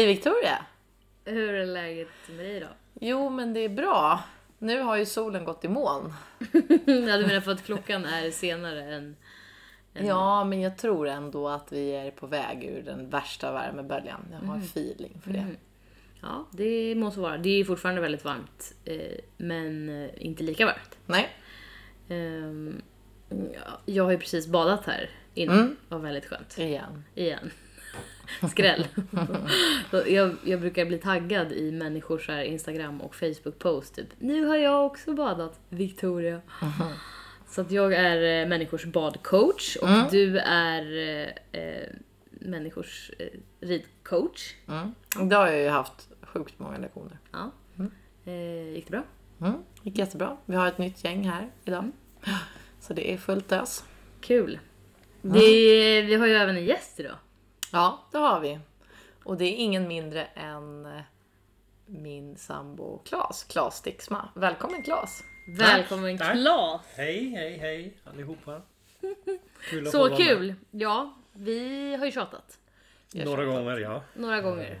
Hej Victoria! Hur är läget med dig då? Jo men det är bra. Nu har ju solen gått i moln. ja, du menar för att klockan är senare än... än... Ja men jag tror ändå att vi är på väg ur den värsta värmeböljan. Jag har feeling för det. Ja, det måste vara. Det är fortfarande väldigt varmt. Eh, men eh, inte lika varmt. Nej? Ehm, ja, jag har ju precis badat här innan. Det var väldigt skönt. Igen. Igen. Skräll. Jag, jag brukar bli taggad i människors här Instagram och Facebook-post. Typ, nu har jag också badat, Victoria. Så att jag är eh, människors badcoach och du är eh, eh, människors eh, ridcoach. Mm. Det har jag ju haft sjukt många lektioner. Ja. Eh, gick det bra? Mm. gick jättebra. Vi har ett nytt gäng här idag. Så det är fullt ös. Kul. Det, vi har ju även en gäst idag. Ja, det har vi. Och det är ingen mindre än eh, min sambo Klas, Klas Stixma. Välkommen Klas! Välkommen tack. Klas! Hej, hej, hej allihopa. Kul att få Så vara kul! Ja, vi har ju tjatat med. Några gånger, ja. några gånger.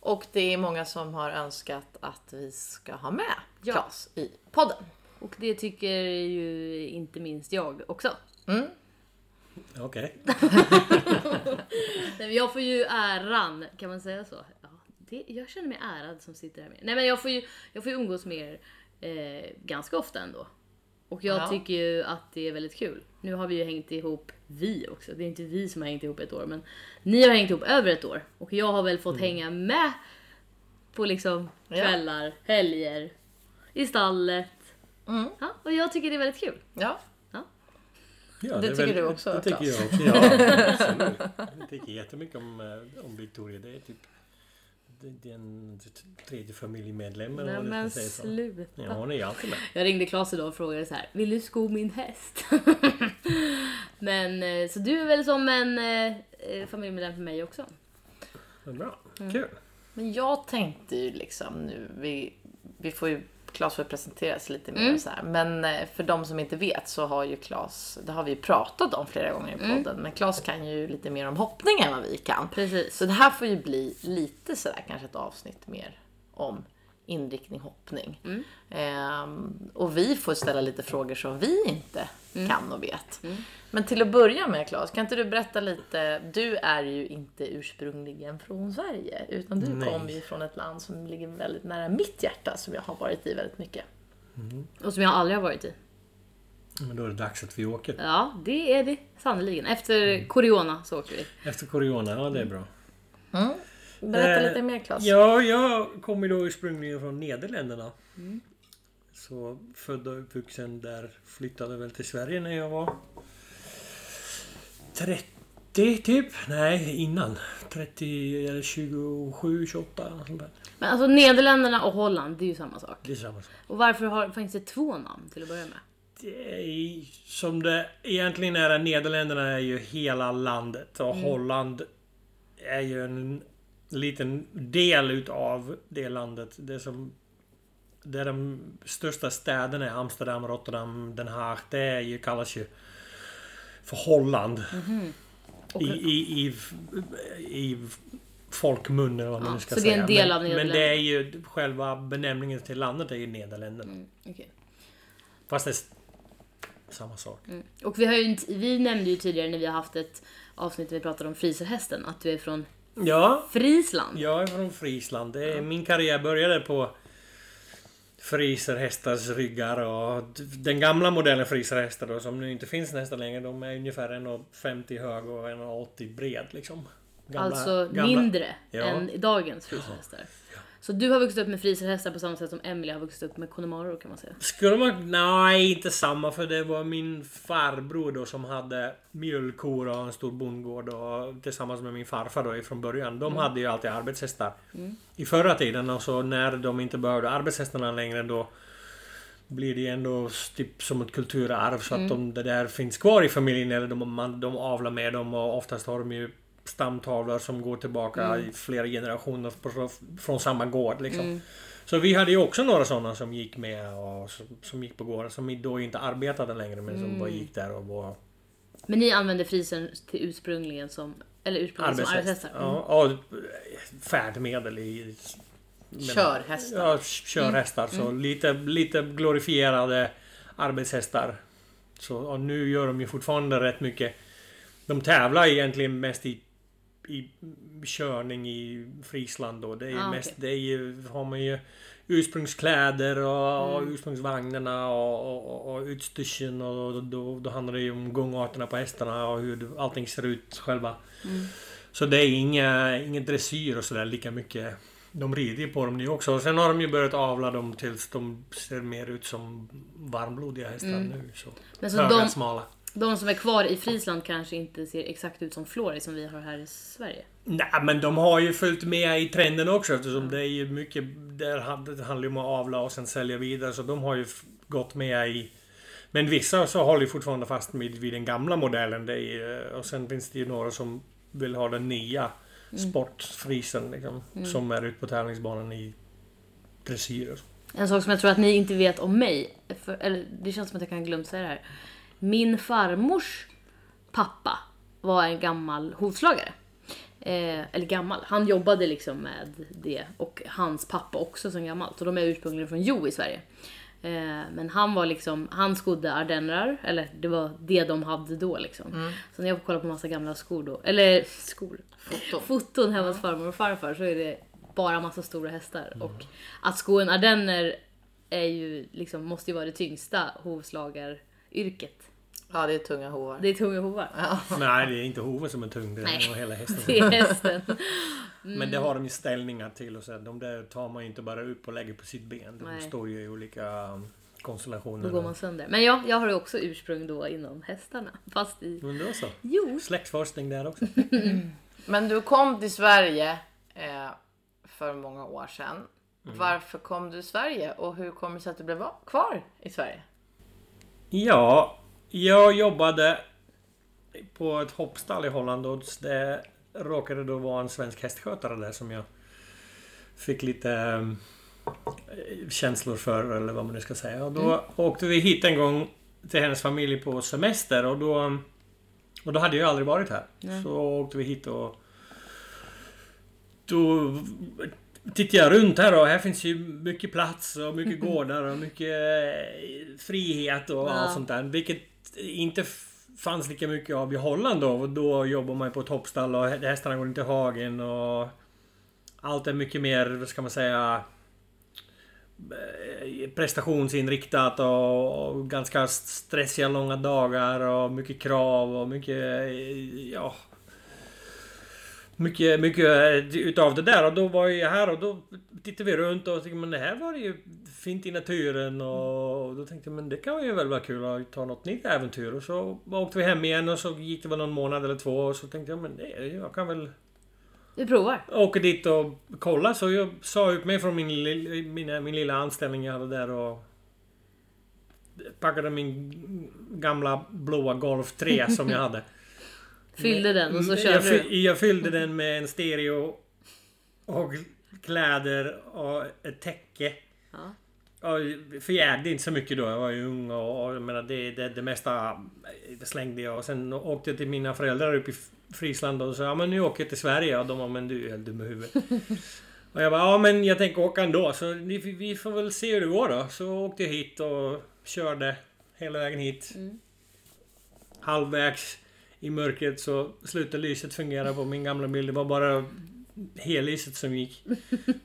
Och det är många som har önskat att vi ska ha med Ja. Klas i podden. Och det tycker ju inte minst jag också. Okej. Men jag får ju äran, kan man säga så? Ja, det, jag känner mig ärad som sitter här med Nej men jag får ju, jag får ju umgås med er eh, ganska ofta ändå. Och jag Ja. tycker ju att det är väldigt kul. Nu har vi ju hängt ihop, vi också, det är inte vi som har hängt ihop ett år men ni har hängt ihop över ett år. Och jag har väl fått hänga med på liksom Ja. kvällar, helger, i stallet. Mm. Ja, och jag tycker det är väldigt kul. Ja, Ja, Det är tycker du också, Det tycker jag också, ja. absolut. Jag tycker jättemycket om, eh, om Victoria. Det är typ det, det är en tredje familjemedlem eller Nej vad men sluta. Ja, hon är ju alltid med. Jag ringde Klas idag och frågade så här, vill du sko min häst? Men eh, så du är väl som en eh, eh, familjemedlem för mig också? Men bra. Mm. Kul. men jag tänkte ju liksom nu, vi, vi får ju Klas får presentera sig lite mer Mm. så här. Men eh, för de som inte vet så har ju Klas, det har vi ju pratat om flera gånger i Mm. podden, men Klas kan ju lite mer om hoppning än vad vi kan. Precis. Så det här får ju bli lite sådär kanske ett avsnitt mer om inriktning hoppning. Mm. Ehm, och vi får ställa lite frågor som vi inte Mm. kan och vet. Men till att börja med Claes, kan inte du berätta lite? Du är ju inte ursprungligen från Sverige utan du Nej. kommer ju från ett land som ligger väldigt nära mitt hjärta som jag har varit i väldigt mycket. Och som jag aldrig har varit i. Men då är det dags att vi åker. Ja, det är det sannerligen. Efter Corona så åker vi. Efter Corona, ja det är bra. Berätta Eh, lite mer Claes. Ja, jag kommer då ursprungligen från Nederländerna. Mm. Så född och uppvuxen där. Flyttade väl till Sverige när jag var 30 typ. Nej, innan. 30 eller 27, 28 eller något sånt där. Men alltså Nederländerna och Holland, det är ju samma sak. Det är samma sak. Och varför har, finns det två namn till att börja med? Det som det egentligen är, Nederländerna är ju hela landet och Holland är ju en liten del utav det landet. Det som där de största städerna är Amsterdam, Rotterdam, Den Haag. Det ju, kallas ju för Holland. I, i, i, I folkmun eller vad man Ja, nu ska så det är säga. en del men, av men det är ju själva benämningen till landet är ju Nederländerna. Mm, okej. Fast det är samma sak. Och vi, har ju, inte- vi nämnde ju tidigare när vi har haft ett avsnitt där vi pratade om friserhästen att du är från Ja, Friesland. jag är från Friesland. Det är, Min karriär började på friserhästars ryggar och den gamla modellen friserhästar då som nu inte finns nästan längre. De är ungefär 1,50 hög och 1,80 bred liksom. Gamla- alltså gamla- mindre Ja. än dagens friserhästar. Så du har vuxit upp med friserhästar på samma sätt som Emily har vuxit upp med Connemara kan man säga. Skulle man... Nej, inte samma för det var min farbror då som hade mjölkkor och en stor bondgård och tillsammans med min farfar då ifrån början. De hade ju alltid arbetshästar. I förra tiden och så när de inte behövde arbetshästarna längre då blir det ändå typ som ett kulturarv så att de, det där finns kvar i familjen eller de, man, de avlar med dem och oftast har de ju stamtavlor som går tillbaka i flera generationer från samma gård liksom. Så vi hade ju också några sådana som gick med och som, som gick på gården som då inte arbetade längre men som bara gick där och var Men ni använde frisen till ursprungligen som, eller ursprungligen som arbetshästar? Mm. Ja, färdmedel i... Körhästar. Ja, körhästar. Så lite, lite glorifierade arbetshästar. Så, nu gör de ju fortfarande rätt mycket. De tävlar egentligen mest i, i körning i Friesland då. Det är ju Ah, mest, det är ju, har man ju ursprungskläder och, och ursprungsvagnarna och, och, och, utstyrseln och då, då, handlar det ju om gångarterna på hästarna och hur allting ser ut själva. Så det är inga, ingen dressyr och sådär lika mycket. De rider ju på dem nu också. Och sen har de ju börjat avla dem tills de ser mer ut som varmblodiga hästar nu. Så. Men så Höga, de- smala. De som är kvar i Friesland kanske inte ser exakt ut som Flori som vi har här i Sverige. Nej men de har ju följt med i trenden också eftersom det är ju mycket... Det handlar ju om att avla och sen sälja vidare så de har ju gått med i... Men vissa så håller ju fortfarande fast vid, vid den gamla modellen. Det är, och sen finns det ju några som vill ha den nya sportfrisen liksom. Som är ute på tävlingsbanan i dressyr. En sak som jag tror att ni inte vet om mig, för, eller det känns som att jag kan glömt säga det här. Min farmors pappa var en gammal hovslagare. Eh, eller gammal, han jobbade liksom med det och hans pappa också som gammalt. Och de är ursprungligen från Jo i Sverige. Eh, men han var liksom, han skodde ardennrar, eller det var det de hade då liksom. Så när jag kollar på massa gamla skor då, eller skor, Foton. foton hemma hos farmor och farfar så är det bara massa stora hästar. Och att sko en ardenner är ju liksom, måste ju vara det tyngsta hovslagaryrket. Ja, det är tunga hovar. Det är tunga hovar. Nej det är inte hoven som är tung. Det är Nej. hela hästen. Det är hästen. Men det har de ju ställningar till och så. De där tar man ju inte bara upp och lägger på sitt ben. De Nej. står ju i olika um, konstellationer. Då går man sönder. Men ja, jag har ju också ursprung då inom hästarna. Fast i... Men då så. Jo. Släktforskning där också. Men du kom till Sverige eh, för många år sedan. Mm. Varför kom du till Sverige och hur kommer det sig att du blev va- kvar i Sverige? Ja, jag jobbade på ett hoppstall i Holland och det råkade då vara en svensk hästskötare där som jag fick lite um, känslor för eller vad man nu ska säga. Och då åkte vi hit en gång till hennes familj på semester och då och då hade jag aldrig varit här. Så åkte vi hit och då tittade jag runt här och här finns ju mycket plats och mycket gårdar och mycket eh, frihet och Ja. allt sånt där. Vilket inte fanns lika mycket av i Holland då. Och då jobbar man ju på ett hoppstall och hästarna går inte i hagen och allt är mycket mer, vad ska man säga, eh, prestationsinriktat och, och ganska stressiga långa dagar och mycket krav och mycket, eh, ja... Mycket, mycket eh, utav det där och då var jag här och då tittade vi runt och tänkte men det här var det ju fint i naturen och då tänkte jag men det kan ju väl vara kul att ta något nytt äventyr och så åkte vi hem igen och så gick det väl någon månad eller två och så tänkte jag men det, jag kan väl Vi provar. åka dit och kolla så jag sa upp mig från min, mina, min lilla anställning jag hade där och packade min gamla blåa Golf 3 som jag hade. Fyllde den och så Mm, körde jag, du. jag fyllde den med en stereo och kläder och ett täcke. Ja. Och för jag ägde inte så mycket då. Jag var ju ung och, och jag menar, det, det, det mesta det slängde jag. Och sen åkte jag till mina föräldrar uppe i Friesland och sa ja men nu åker jag till Sverige. Och de var men du är helt dum i huvudet. och jag bara ja men jag tänker åka ändå. Så vi, vi får väl se hur det går då. Så åkte jag hit och körde hela vägen hit. Mm. Halvvägs i mörkret så slutade lyset fungera på min gamla bil. Det var bara hellyset som gick.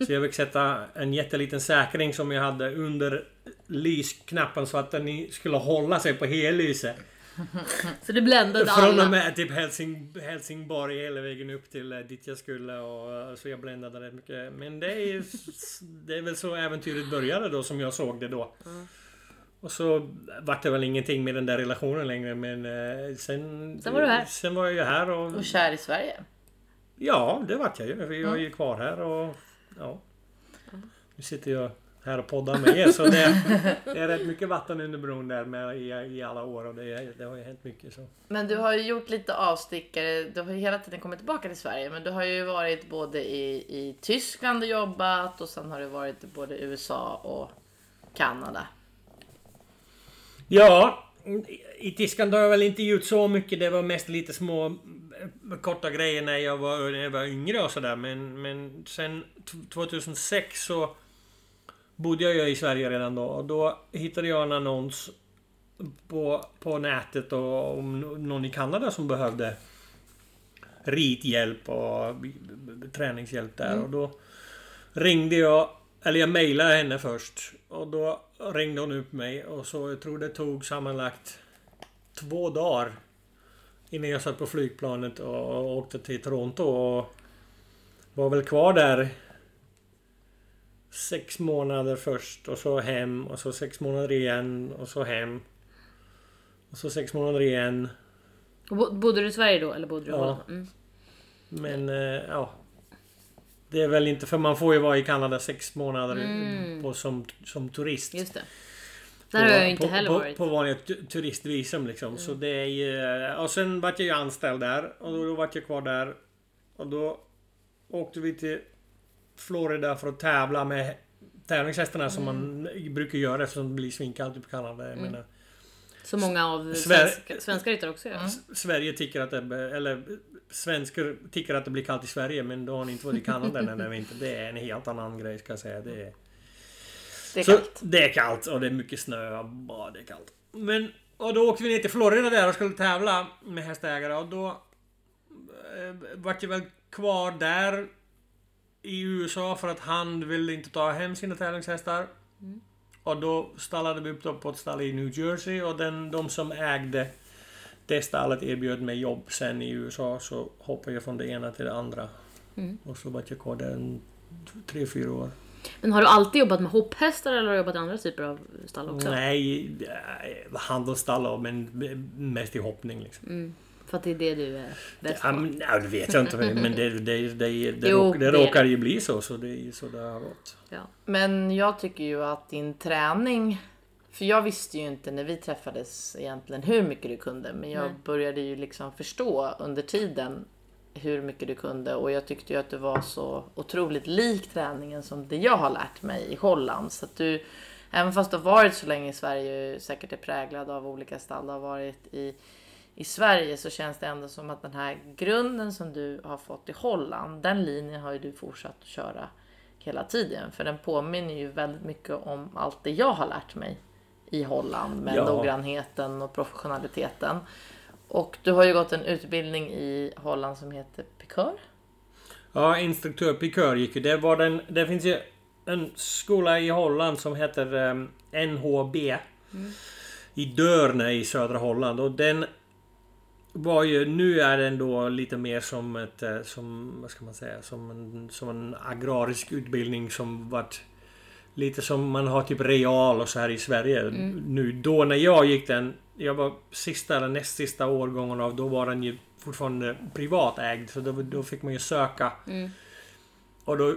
Så jag fick sätta en jätteliten säkring som jag hade under lysknappen så att den skulle hålla sig på hellyset. Så det bländade Från och alla. med typ Helsing, Helsingborg hela vägen upp till eh, dit jag skulle och eh, så jag bländade rätt mycket. Men det är Det är väl så äventyret började då som jag såg det då. Och så vart det väl ingenting med den där relationen längre men eh, sen... Sen var du här. Sen var jag ju här och... Och kär i Sverige. Ja, det vart jag ju. Jag är ju kvar här och... Ja. Nu sitter jag här och poddar med er så det, det är rätt mycket vatten under bron där med, i, i alla år och det, det har ju hänt mycket så. Men du har ju gjort lite avstickare. Du har ju hela tiden kommit tillbaka till Sverige. Men du har ju varit både i, i Tyskland och jobbat och sen har du varit i både USA och Kanada. Ja, i Tyskland har jag väl inte gjort så mycket. Det var mest lite små korta grejer när jag var, när jag var yngre och sådär. Men, men sen t- 2006 så bodde jag ju i Sverige redan då. Och då hittade jag en annons på, på nätet och, om någon i Kanada som behövde rithjälp och träningshjälp där. Och då ringde jag, eller jag mejlade henne först. Och då ringde hon upp mig och så jag tror det tog sammanlagt två dagar innan jag satt på flygplanet och, åkte till Toronto och var väl kvar där sex månader först och så hem och så sex månader igen och så hem. Och så sex månader igen. Och Bodde du i Sverige då eller bodde du i Ja. Holland? Mm. Men eh, ja. Det är väl inte, för man får ju vara i Kanada sex månader Mm. på, som, som turist. Just det. Där har jag inte på, heller på, varit. På vanliga tu- turistvisum liksom. Så det är ju... Och sen vart jag ju anställd där. Och då, då vart jag kvar där. Och då åkte vi till Florida för att tävla med tävlingshästarna som man brukar göra eftersom det blir svinkallt i Kanada. Jag menar, Så många av Sver- svenska, svenska ryttare också gör. S- Sverige tycker att det... Eller svenskar tycker att det blir kallt i Sverige men då har ni inte varit i Kanada den här vintern. Det är en helt annan grej ska jag säga. Det är, Det är så kallt. det är kallt och det är mycket snö. Bara det är kallt. Men... Och då åkte vi ner till Florida där och skulle tävla med hästägare och då... Eh, vart jag väl kvar där i USA för att han ville inte ta hem sina tävlingshästar. Och då stallade vi upp dem på ett stall i New Jersey och den, de som ägde det stallet erbjöd mig jobb sen i USA så hoppade jag från det ena till det andra. Mm. Och så var jag kvar där en tre, fyra år. Men har du alltid jobbat med hopphästar eller har du jobbat i andra typer av stall också? Nej, eh, handelsstall och men mest i hoppning liksom. Mm. För att det är det du är bäst på? ja, det vet jag inte men det, det, det, det, Jo, råk, det det är råkar ju bli så. Så det är ju så det har gått. Ja. Men jag tycker ju att din träning... För jag visste ju inte när vi träffades egentligen hur mycket du kunde. Men jag Nej. började ju liksom förstå under tiden hur mycket du kunde. Och jag tyckte ju att du var så otroligt lik träningen som det jag har lärt mig i Holland. Så att du, även fast du har varit så länge i Sverige och säkert är präglad av olika stall du har varit i, i Sverige så känns det ändå som att den här grunden som du har fått i Holland, den linjen har ju du fortsatt att köra hela tiden. För den påminner ju väldigt mycket om allt det jag har lärt mig i Holland med Ja. noggrannheten och professionaliteten. Och du har ju gått en utbildning i Holland som heter Pikör. Ja, instruktör pikör gick ju. Det var den... Det finns ju en skola i Holland som heter um, NHB. I Dörne i södra Holland. Och den var ju... Nu är den då lite mer som ett... eh, Som... Vad ska man säga? Som en, som en agrarisk utbildning som vart... Lite som man har typ real och så här i Sverige nu. Då när jag gick den... Jag var sista eller näst sista årgången av... Då var den ju fortfarande privatägd. Så då, då fick man ju söka. Mm. Och då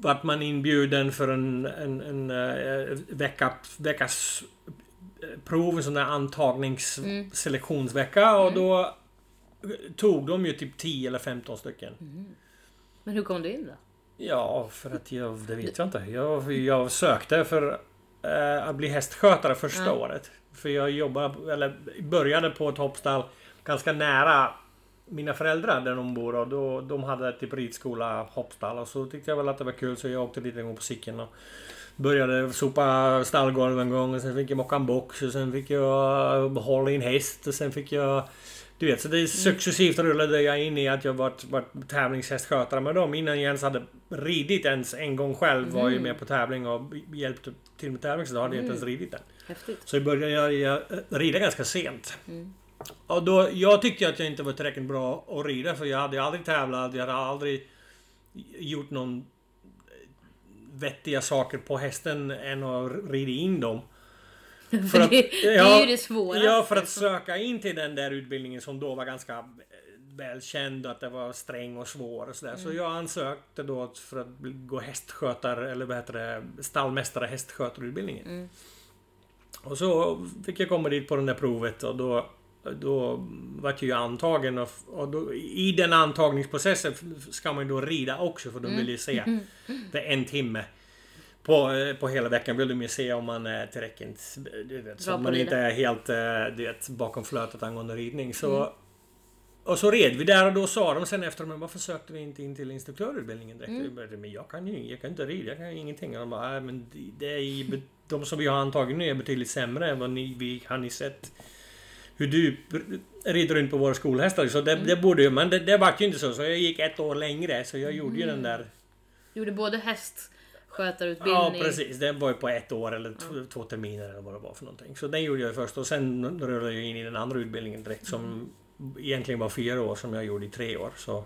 vart man inbjuden för en, en, en, eh, vecka, veckas eh, prov, en sån där antagningsselektionsvecka. Och då tog de ju typ 10 eller 15 stycken. Men hur kom du in då? Ja, för att jag... Det vet jag inte. Jag, jag sökte för eh, att bli hästskötare första Ja. året. För jag jobbade, eller började på ett hoppstall ganska nära mina föräldrar där de bor och då, de hade typ ridskola, hoppstall och så tyckte jag väl att det var kul så jag åkte dit en gång på cykeln och började sopa stallgolv en gång och sen fick jag mocka en box och sen fick jag hålla i en häst och sen fick jag du vet, så det successivt rullade jag in i att jag varit, varit tävlingshästskötare med dem. Innan jag ens hade ridit ens en gång själv var jag med på tävling och hjälpte till med tävling så då hade jag inte ens ridit den. Häftigt. Så jag började jag, jag rida ganska sent. Och då, jag tyckte att jag inte var tillräckligt bra att rida för jag hade aldrig tävlat, jag hade aldrig gjort någon vettiga saker på hästen än att rida in dem. För att- det, det är ju det svåraste. Ja, för att söka in till den där utbildningen som då var ganska eh, välkänd, att det var sträng och svår och sådär. Så jag ansökte då för att gå hästskötare, eller vad heter det, stallmästare hästskötarutbildningen. Och så fick jag komma dit på det där provet och då då vart jag antagen och, och då, i den antagningsprocessen ska man ju då rida också för de vill ju se det är en timme. På, eh, på hela veckan vill de ju se om man är tillräckligt... Du vet, så på man inte är helt eh, du vet, bakom flötet angående ridning. Så och så red vi där och då sa de sen efter men varför sökte vi inte in till instruktörutbildningen direkt? Mm. Jag bara, Men jag kan ju jag kan inte rida, jag kan ju ingenting. Och de bara, "Nej, men det- är de som vi har antagit nu är betydligt sämre än vad ni, vi, har ni sett hur du rider runt på våra skolhästar. Så det, Mm. det borde ju, men det, det var ju inte så. Så jag gick ett år längre. Så jag gjorde ju den där Gjorde både hästskötarutbildning. Ja precis, den var ju på ett år eller två, två terminer eller vad det var för någonting. Så den gjorde jag först och sen rullade jag in i den andra utbildningen direkt som egentligen var fyra år som jag gjorde i tre år. Så,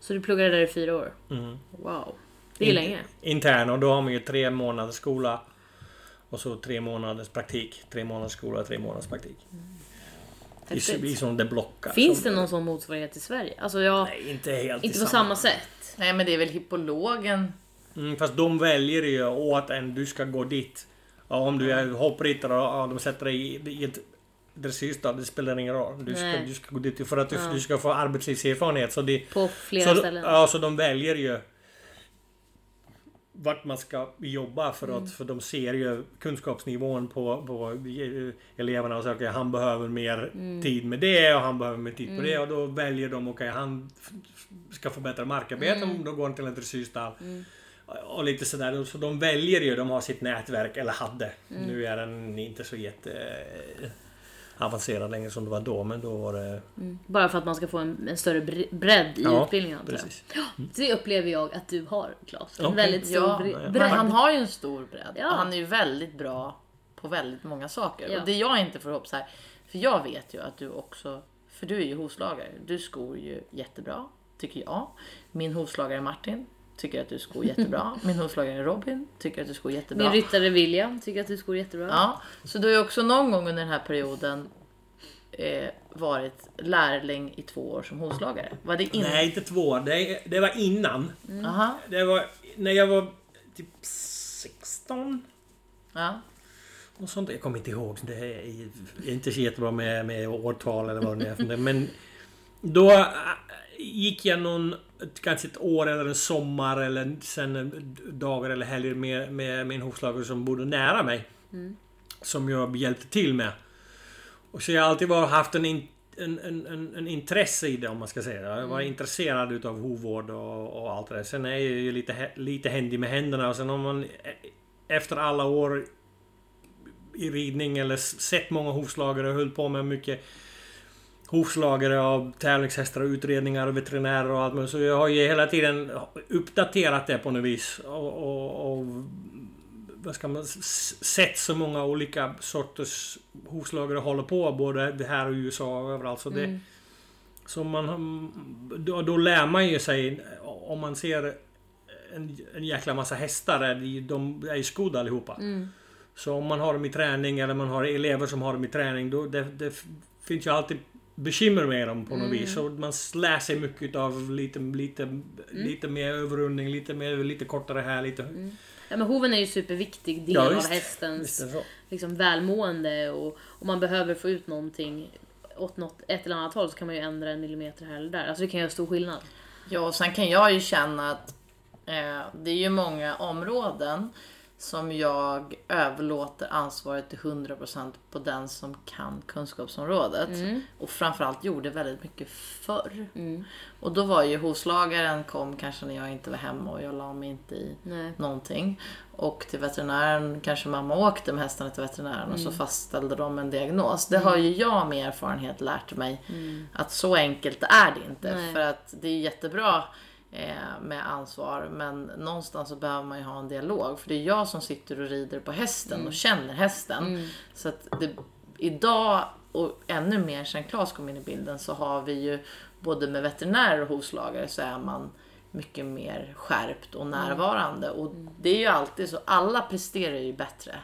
Så du pluggade där i fyra år? mm. Wow. Det är In- länge. Intern och då har man ju tre månaders skola och så tre månaders praktik. Tre månaders skola, tre månaders praktik. I, Häftigt. I som det blockar. Finns som, det någon sån motsvarighet i Sverige? Alltså jag... Nej, inte helt Inte i på samma sätt. Nej men det är väl hippologen. Mm, fast de väljer ju åt en, du ska gå dit. Ja, om du är hoppryttare och ja, de sätter dig i, i ett dressyrstall, det spelar ingen roll. Du ska, du ska gå dit för att du, du ska få arbetslivserfarenhet. Så, det, På flera så, ställen. Ja, så de väljer ju vart man ska jobba för Mm. att för de ser ju kunskapsnivån på, på eh, eleverna och säger okej han behöver mer Mm. tid med det och han behöver mer tid på det och då väljer de okej han f- f- ska få bättre markarbete Mm. då går han till ett dressyrstall. Och lite sådär. Så de väljer ju, de har sitt nätverk, eller hade. Mm. Nu är den inte så jätte eh, avancerad längre som det var då, men då var det... Mm. Bara för att man ska få en, en större bre- bredd i Ja, utbildningen antar jag. Precis. Det upplever jag att du har, Claes. En Okej. väldigt stor Ja. Men bredd. han har ju en stor bredd. Ja. Han är ju väldigt bra på väldigt många saker. Ja. Och det jag inte får ihop så här. För jag vet ju att du också, för du är ju hovslagare. Du skor ju jättebra, tycker jag. Min hovslagare Martin tycker att du skor jättebra. Min hovslagare Robin tycker att du skor jättebra. Min ryttare William tycker att du skor jättebra. Ja, så du har ju också någon gång under den här perioden eh, varit lärling i två år som hovslagare. Var det innan? Nej, inte två. Det, det var innan. Aha, Det var när jag var typ 16. ja. Och sånt. Jag kommer inte ihåg. Det är inte så jättebra med, med årtal eller vad det är. Men då äh, gick jag någon, kanske ett år eller en sommar eller sen dagar eller helger med, med min hovslagare som bodde nära mig. Som jag hjälpte till med. Och så jag har alltid var, haft en, in, en, en, en, en intresse i det om man ska säga. Jag var intresserad utav hovvård och, och allt det där. Sen är jag ju lite, lite händig med händerna och sen om man eh, efter alla år i ridning eller sett många hovslagare och höll på med mycket hovslagare av tävlingshästar och utredningar och veterinärer och allt möjligt. Så jag har ju hela tiden uppdaterat det på något vis. Och, och, och vad ska man sett så många olika sorters hovslagare håller på både det här och i USA och överallt. Så, det, Mm. så man, då, då lär man ju sig om man ser en, en jäkla massa hästar. De är ju skodda allihopa. Mm. Så om man har dem i träning eller man har elever som har dem i träning då det, det finns ju alltid bekymmer med dem på något Mm. vis. Så man lär sig mycket av lite, lite, lite mer överrundning, lite, mer, lite kortare här, lite... Ja, men hoven är ju superviktig del Ja, av hästens liksom, välmående och om man behöver få ut någonting åt något, ett eller annat håll så kan man ju ändra en millimeter här eller där. Alltså det kan göra stor skillnad. Ja, och sen kan jag ju känna att eh, det är ju många områden som jag överlåter ansvaret till 100% på den som kan kunskapsområdet. Och framförallt gjorde väldigt mycket förr. Mm. Och då var ju hovslagaren kom kanske när jag inte var hemma och jag la mig inte i Nej. någonting. Och till veterinären kanske mamma åkte med hästarna till veterinären och Mm. så fastställde de en diagnos. Det har ju jag med erfarenhet lärt mig att så enkelt är det inte. Mm. Nej. För att det är jättebra med ansvar men någonstans så behöver man ju ha en dialog. För det är jag som sitter och rider på hästen Mm. och känner hästen. Så att det, idag och ännu mer sen Claes kom in i bilden så har vi ju både med veterinärer och hovslagare så är man mycket mer skärpt och närvarande. Och det är ju alltid så, alla presterar ju bättre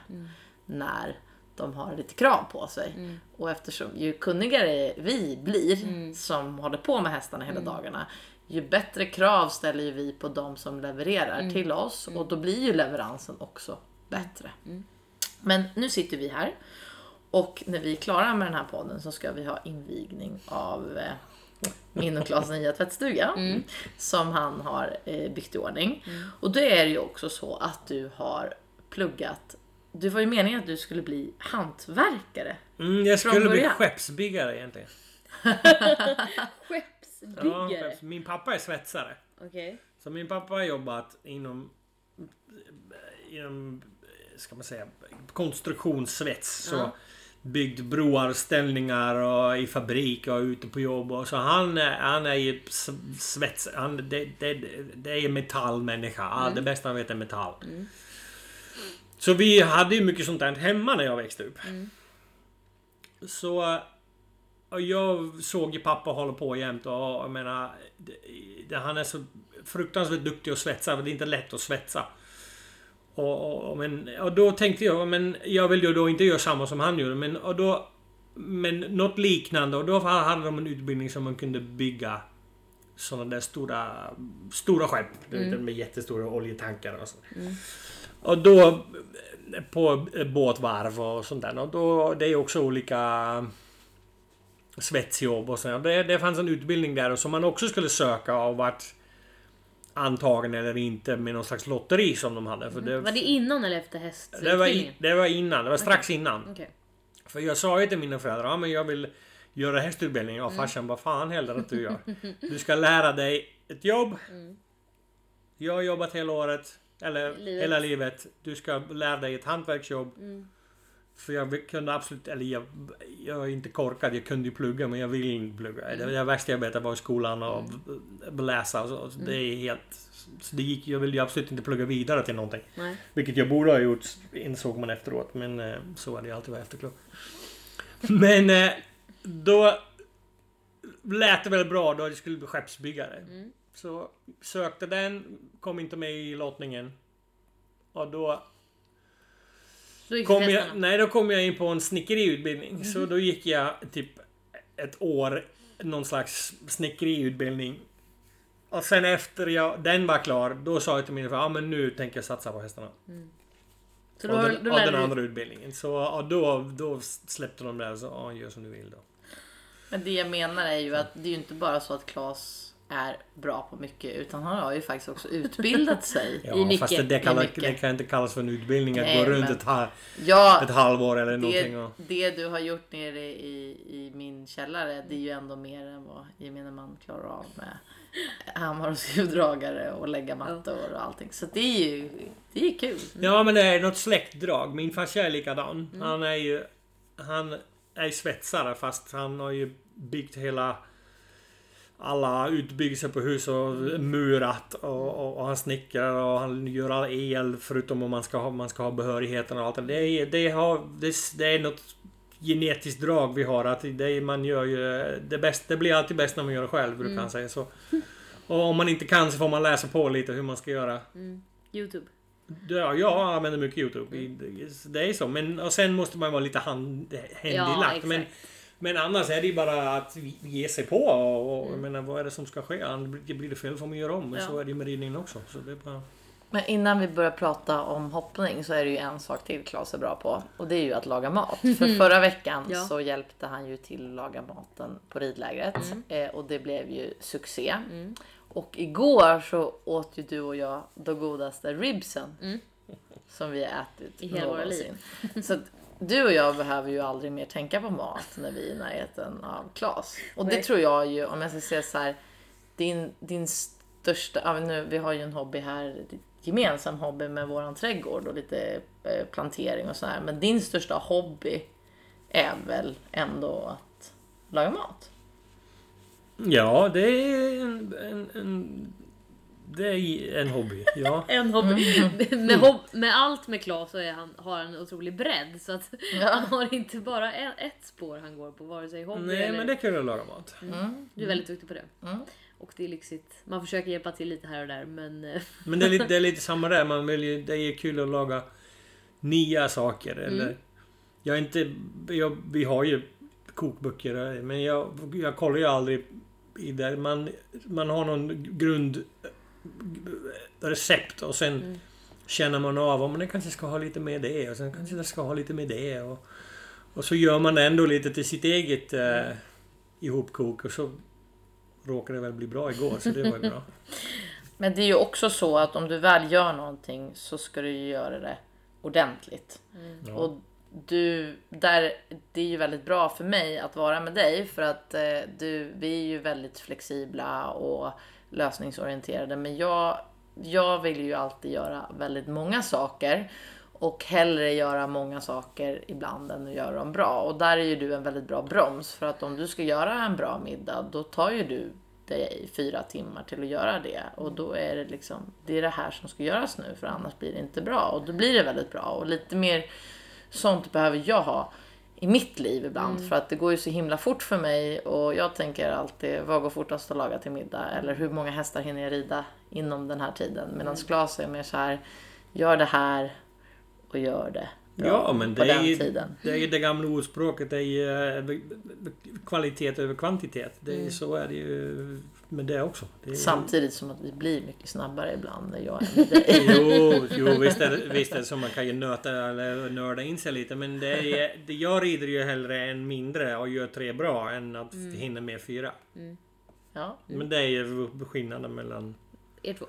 när de har lite krav på sig. Och eftersom ju kunnigare vi blir som håller på med hästarna hela dagarna ju bättre krav ställer ju vi på de som levererar till oss och då blir ju leveransen också bättre. Men nu sitter vi här och när vi är klara med den här podden så ska vi ha invigning av eh, min och Klas nya tvättstuga som han har eh, byggt i ordning. Och då är det ju också så att du har pluggat det var ju meningen att du skulle bli hantverkare. Mm, jag skulle bli skeppsbyggare egentligen. Skeppsbyggare? Ja, min pappa är svetsare. Okej. Så min pappa har jobbat inom, inom ska man säga, konstruktionssvets. Så Ja. byggt broar, ställningar och i fabrik och ute på jobb. Och så han, är- han är ju svets... Han, det, det, det är metallmänniska. Ja, Det bästa han vet är metall. Så vi hade ju mycket sånt där hemma när jag växte upp. Så... Jag såg ju pappa hålla på jämt och jag menar... Det, det, han är så fruktansvärt duktig att svetsa. Det är inte lätt att svetsa. Och, och, men, och då tänkte jag, men jag vill ju då inte göra samma som han gjorde. Men, och då, men något liknande. Och då hade de en utbildning som man kunde bygga sådana där stora, stora skepp. Vet, Med jättestora oljetankar och sånt. Och då på båtvarv och sånt där. Och då, det är också olika svetsjobb och så. Det, det fanns en utbildning där som man också skulle söka och vart antagen eller inte med någon slags lotteri som de hade. För det, Var det innan eller efter det, var, i, hästutbildningen? det var innan, det var strax innan. Okej. För jag sa ju till mina föräldrar, ja men jag vill göra hästutbildning. Mm. Ja farsan, vad fan heller att du gör. Du ska lära dig ett jobb. Jag har jobbat hela året. Eller Mm. Livet. hela livet. Du ska lära dig ett hantverksjobb. Mm. För jag kunde absolut, eller jag, jag är inte korkad, jag kunde ju plugga men jag vill inte plugga. Det, det värsta jag vet var i skolan och b- läsa och så. så Det är helt... Så det gick, jag ville ju absolut inte plugga vidare till någonting. Nej. Vilket jag borde ha gjort, insåg man efteråt. Men eh, så är det ju alltid att efterklok. Men eh, då lät det väl bra då jag skulle bli skeppsbyggare. Mm. Så sökte den, kom inte med i lottningen. Och då Då kom jag, nej, då kom jag in på en snickeriutbildning. Mhm. Så då gick jag typ ett år, någon slags snickeriutbildning. Och sen efter jag, den var klar, då sa jag till mina föräldrar, ja men nu tänker jag satsa på hästarna. Så då, har- den, då av den lärde du... andra utbildningen. Så ja, då, då släppte de det och så, ja gör som du vill då. Men det jag menar är ju att det är ju inte bara så att Claes är bra på mycket utan han har ju faktiskt också utbildat sig. Ja, I mycket, fast det, det, mycket. det kan inte kallas för en utbildning att Nej, gå runt men- ett, ha, Ja, ett halvår eller det, någonting. Och, det du har gjort nere i, i min källare det är ju ändå mer än vad gemene man klarar av med hammare och skruvdragare och lägga mattor och allting. Så det är ju det är kul. ja men det är något släktdrag. Min farsa är likadan. Mm. Han är ju han är svetsare fast han har ju byggt hela alla utbyggnader på hus och murat och, och, och han snickrar och han gör all el förutom om man ska ha, man ska ha behörigheten och allt det är, det, har, det, det är något genetiskt drag vi har att det man gör ju det bäst, det blir alltid bäst när man gör det själv brukar han säga så. Och om man inte kan så får man läsa på lite hur man ska göra. Mm. Youtube. Ja, jag använder mycket Youtube. I- Det är så. Men och sen måste man vara lite hand, händig Ja, lagt. Men, men annars är det ju bara att ge sig på. Och, och Mm. jag menar, vad är det som ska ske? Annars Blir det fel får man göra om. Men Ja. så är det ju med ridningen också. Så det är bara... Men innan vi börjar prata om hoppning så är det ju en sak till Claes är bra på. Och det är ju att laga mat. För förra veckan Ja. så hjälpte han ju till att laga maten på ridlägret. Eh, och det blev ju succé. Och igår så åt ju du och jag de godaste ribsen. Som vi har ätit I hela våra någonsin. Så du och jag behöver ju aldrig mer tänka på mat när vi är i närheten av Claes. Och det Nej. tror jag ju, om jag ska säga så här. Din, din största, ja, nu, vi har ju en hobby här, gemensam hobby med våran trädgård och lite eh, plantering och så här. Men din största hobby är väl ändå att laga mat? Ja, det är en, en, en, det är en hobby. Ja. En hobby. Mm. med, hob med allt med Klas så är han, har han en otrolig bredd. Så att Ja. han har inte bara en, ett spår han går på, vare sig hobby Nej, eller... men det kul att laga mat. Mm. Du är väldigt duktig på det. Mm. Och det är lyxigt. Man försöker hjälpa till lite här och där men... eh, Men det är lite, det är lite samma där. Man vill ju, det är kul att laga nya saker. Eller, jag är inte, jag, vi har ju kokböcker men jag, jag kollar ju aldrig i det. Man, man har någon grund recept och sen känner man av om det kanske ska ha lite med det och sen kanske det ska ha lite med det. Och, och så gör man det ändå lite till sitt eget eh, ihopkok och så råkade det väl bli bra igår så det var ju bra. Men det är ju också så att om du väl gör någonting så ska du ju göra det ordentligt. Ja. Och du, där, det är ju väldigt bra för mig att vara med dig för att eh, du, vi är ju väldigt flexibla och lösningsorienterade. Men jag, jag vill ju alltid göra väldigt många saker och hellre göra många saker ibland än att göra dem bra. Och där är ju du en väldigt bra broms för att om du ska göra en bra middag då tar ju du dig fyra timmar till att göra det och då är det liksom det är det här som ska göras nu för annars blir det inte bra och då blir det väldigt bra och lite mer sånt behöver jag ha i mitt liv ibland för att det går ju så himla fort för mig och jag tänker alltid vad går fortast att laga till middag eller hur många hästar hinner jag rida inom den här tiden medan Klas är mer så här gör det här och gör det bra Ja, men det är, den ju, tiden. det är ju det gamla ordspråket. Det är ju eh, kvalitet över kvantitet. Det är, Mm. Så är det ju med det också. Det är, Samtidigt som att vi blir mycket snabbare ibland när jag är med dig. Jo, jo visst, är det, visst är det så. Man kan ju nöta eller nörda in sig lite. Men det är, det, jag rider ju hellre en mindre och gör tre bra än att Mm. hinna med fyra. Ja. Men det är ju skillnaden mellan... Er två.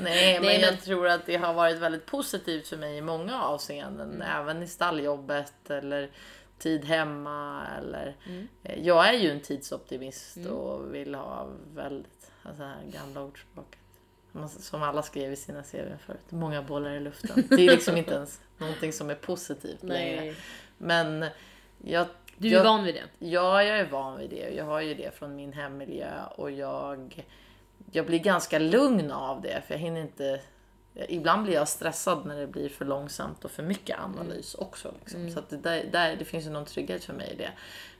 Nej, men Nej, jag men- tror att det har varit väldigt positivt för mig i många avseenden. Mm. Även i stalljobbet eller tid hemma. Eller, Mm. Eh, Jag är ju en tidsoptimist och vill ha väldigt, alltså det här gamla ordspråket. Som alla skrev i sina CV förut. Många bollar i luften. Det är liksom inte ens någonting som är positivt längre. Nej. Men jag, Du är jag, van vid det. Ja, jag är van vid det. Jag har ju det från min hemmiljö och jag, jag blir ganska lugn av det för jag hinner inte Ibland blir jag stressad när det blir för långsamt och för mycket analys också. Liksom. Så att det, där, där, det finns ju någon trygghet för mig i det.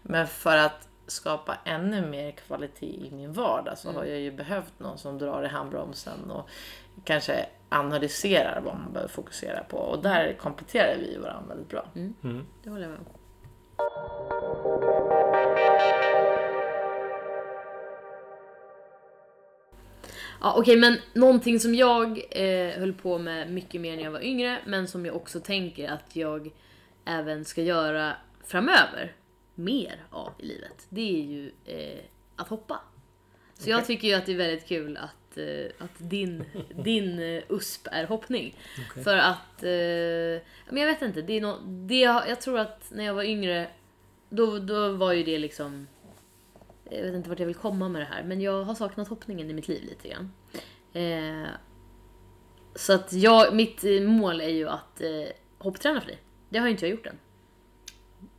Men för att skapa ännu mer kvalitet i min vardag så har jag ju behövt någon som drar i handbromsen och kanske analyserar vad man behöver fokusera på. Och där kompletterar vi varandra väldigt bra. Det håller jag med om. Ja, Okej, men någonting som jag eh, höll på med mycket mer när jag var yngre, men som jag också tänker att jag även ska göra framöver, mer av i livet, det är ju eh, att hoppa. Så jag tycker ju att det är väldigt kul att, eh, att din, din eh, USP är hoppning. För att, eh, men jag vet inte, det är no, det, jag tror att när jag var yngre, då, då var ju det liksom jag vet inte vart jag vill komma med det här, men jag har saknat hoppningen i mitt liv lite grann. Eh, så att jag, mitt eh, mål är ju att eh, hoppträna för dig. Det har ju inte jag gjort än.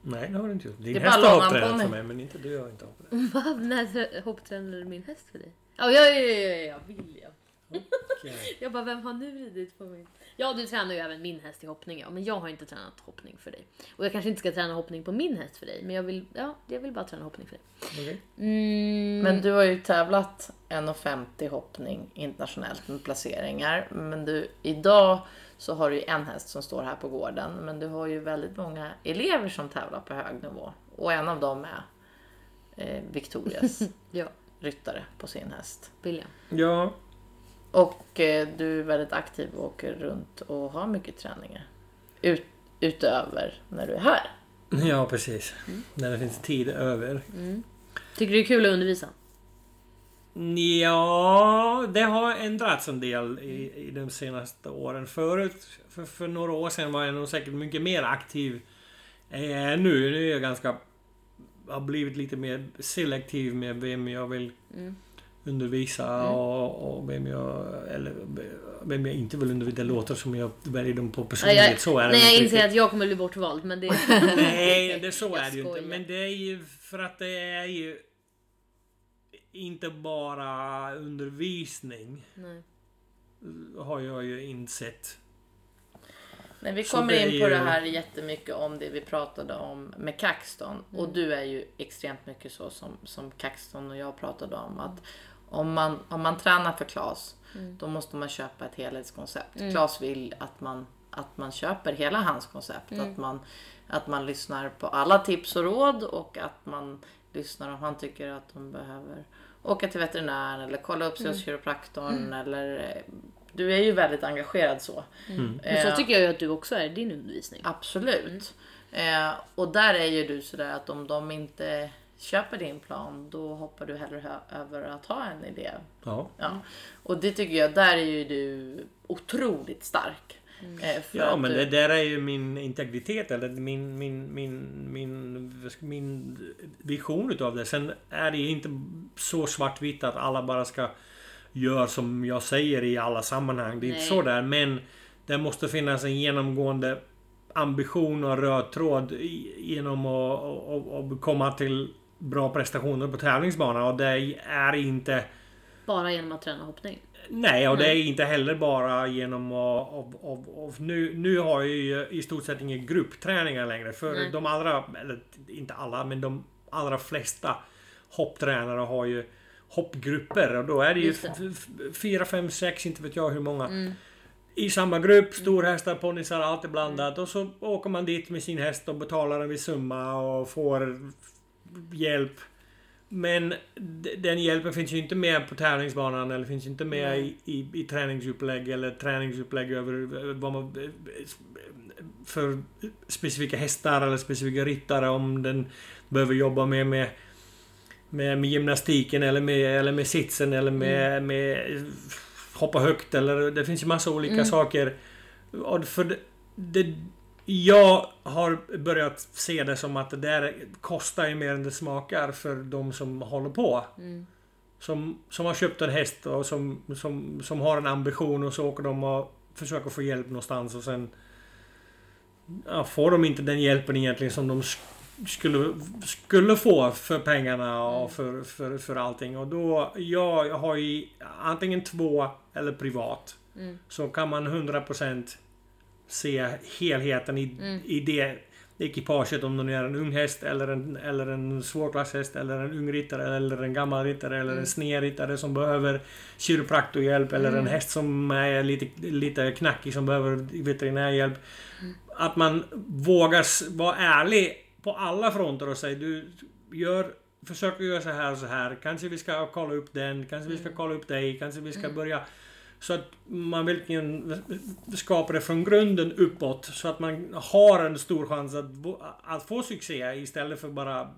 Nej, det har du inte gjort. Din Det häst har hopptränat för mig. men inte du har inte hopptränat. När trä- hopptränade min häst för dig? Ja, ja, ja, ja, ja, ja, William. Okej. Jag bara, vem har nu ridit på min? Ja, du tränar ju även min häst i hoppning, ja. Men jag har inte tränat hoppning för dig. Och jag kanske inte ska träna hoppning på min häst för dig, men jag vill, ja, jag vill bara träna hoppning för dig. Okej. Mm, Men du har ju tävlat 1,50 hoppning internationellt med placeringar. Men du, idag så har du ju en häst som står här på gården. Men du har ju väldigt många elever som tävlar på hög nivå. Och en av dem är eh, Victorias ja, ryttare på sin häst. William. Ja, Och eh, du är väldigt aktiv och åker runt och har mycket träningar. Ut, utöver när du är här. ja precis. När det finns tid över. Tycker du det är kul att undervisa? Ja, det har ändrats en del i, i de senaste åren. Förut, för, för några år sedan var jag nog säkert mycket mer aktiv är nu. Nu är jag ganska... Har blivit lite mer selektiv med vem jag vill undervisa och, och vem jag... Eller vem jag inte vill undervisa. Det låter som jag väljer dem på Nej, personlighet. jag, så är det nej, jag inte inser att jag kommer bli bortvald, men det... Nej, det, så är det ju inte. Men det är ju för att det är ju inte bara undervisning Nej. har jag ju insett. Men vi kommer är in på det här jättemycket om det vi pratade om med Caxton. Och du är ju extremt mycket så som, som Caxton och jag pratade om. Att om man, om man tränar för Klas, då måste man köpa ett helhetskoncept. Klas vill att man, att man köper hela hans koncept. Att, man, att man lyssnar på alla tips och råd och att man lyssnar om han tycker att de behöver åka till veterinären eller kolla upp sig hos kiropraktorn. Eller, eh, du är ju väldigt engagerad så. Men Eh, så tycker jag ju att du också är i din undervisning. Absolut. Eh, och där är ju du sådär att om de inte köper din plan då hoppar du hellre över att ha en idé. Ja. Ja. Och det tycker jag, där är ju du otroligt stark. Eh, för Ja, men du- det där är ju min integritet eller min, min, min, min, min vision utav det. Sen är det ju inte så svartvitt att alla bara ska göra som jag säger i alla sammanhang. Det är inte Nej. så där. Men det måste finnas en genomgående ambition och röd tråd genom att att- att komma till bra prestationer på tävlingsbanan. Och det är inte... Bara genom att träna hoppning. Nej, och det är Nej. inte heller bara genom att... Av, av, av, nu, nu har jag ju i stort sett inga gruppträningar längre. För Nej. de allra, eller inte alla, men de allra flesta hopptränare har ju hoppgrupper. Och då är det ju fyra, fem, sex, inte vet jag hur många. Mm. I samma grupp, storhästar, ponnysar, allt är blandat. Och så åker man dit med sin häst och betalar en viss summa och får hjälp. Men den hjälpen finns ju inte med på tävlingsbanan eller finns inte med i, i, i träningsupplägg eller träningsupplägg över eh, vad man, för specifika hästar eller specifika ryttare om den behöver jobba med, med med, med gymnastiken eller med, eller med sitsen eller med, med hoppa högt eller det finns ju massa olika Mm. saker. Och för det, det, jag har börjat se det som att det där kostar ju mer än det smakar för de som håller på. Mm. Som, som har köpt en häst och som, som, som har en ambition och så åker de och försöker få hjälp någonstans och sen ja, får de inte den hjälpen egentligen som de sk- skulle, skulle få för pengarna och för, för, för allting. Och då, jag har ju antingen två eller privat. Mm. Så kan man 100% se helheten i, Mm. i det ekipaget. Om det är en ung häst eller en, eller en svårklasshäst eller en ung ryttare eller en gammal ryttare eller Mm. en snedryttare som behöver kiropraktorhjälp eller en Mm. häst som är lite, lite knackig som behöver veterinärhjälp. Mm. Att man vågar vara ärlig på alla fronter och säga du gör Försök att göra så här och så här. Kanske vi ska kolla upp den. Kanske vi ska kolla upp dig. Kanske vi ska Mm. börja... Så att man verkligen skapar det från grunden uppåt. Så att man har en stor chans att, få- att få succé istället för bara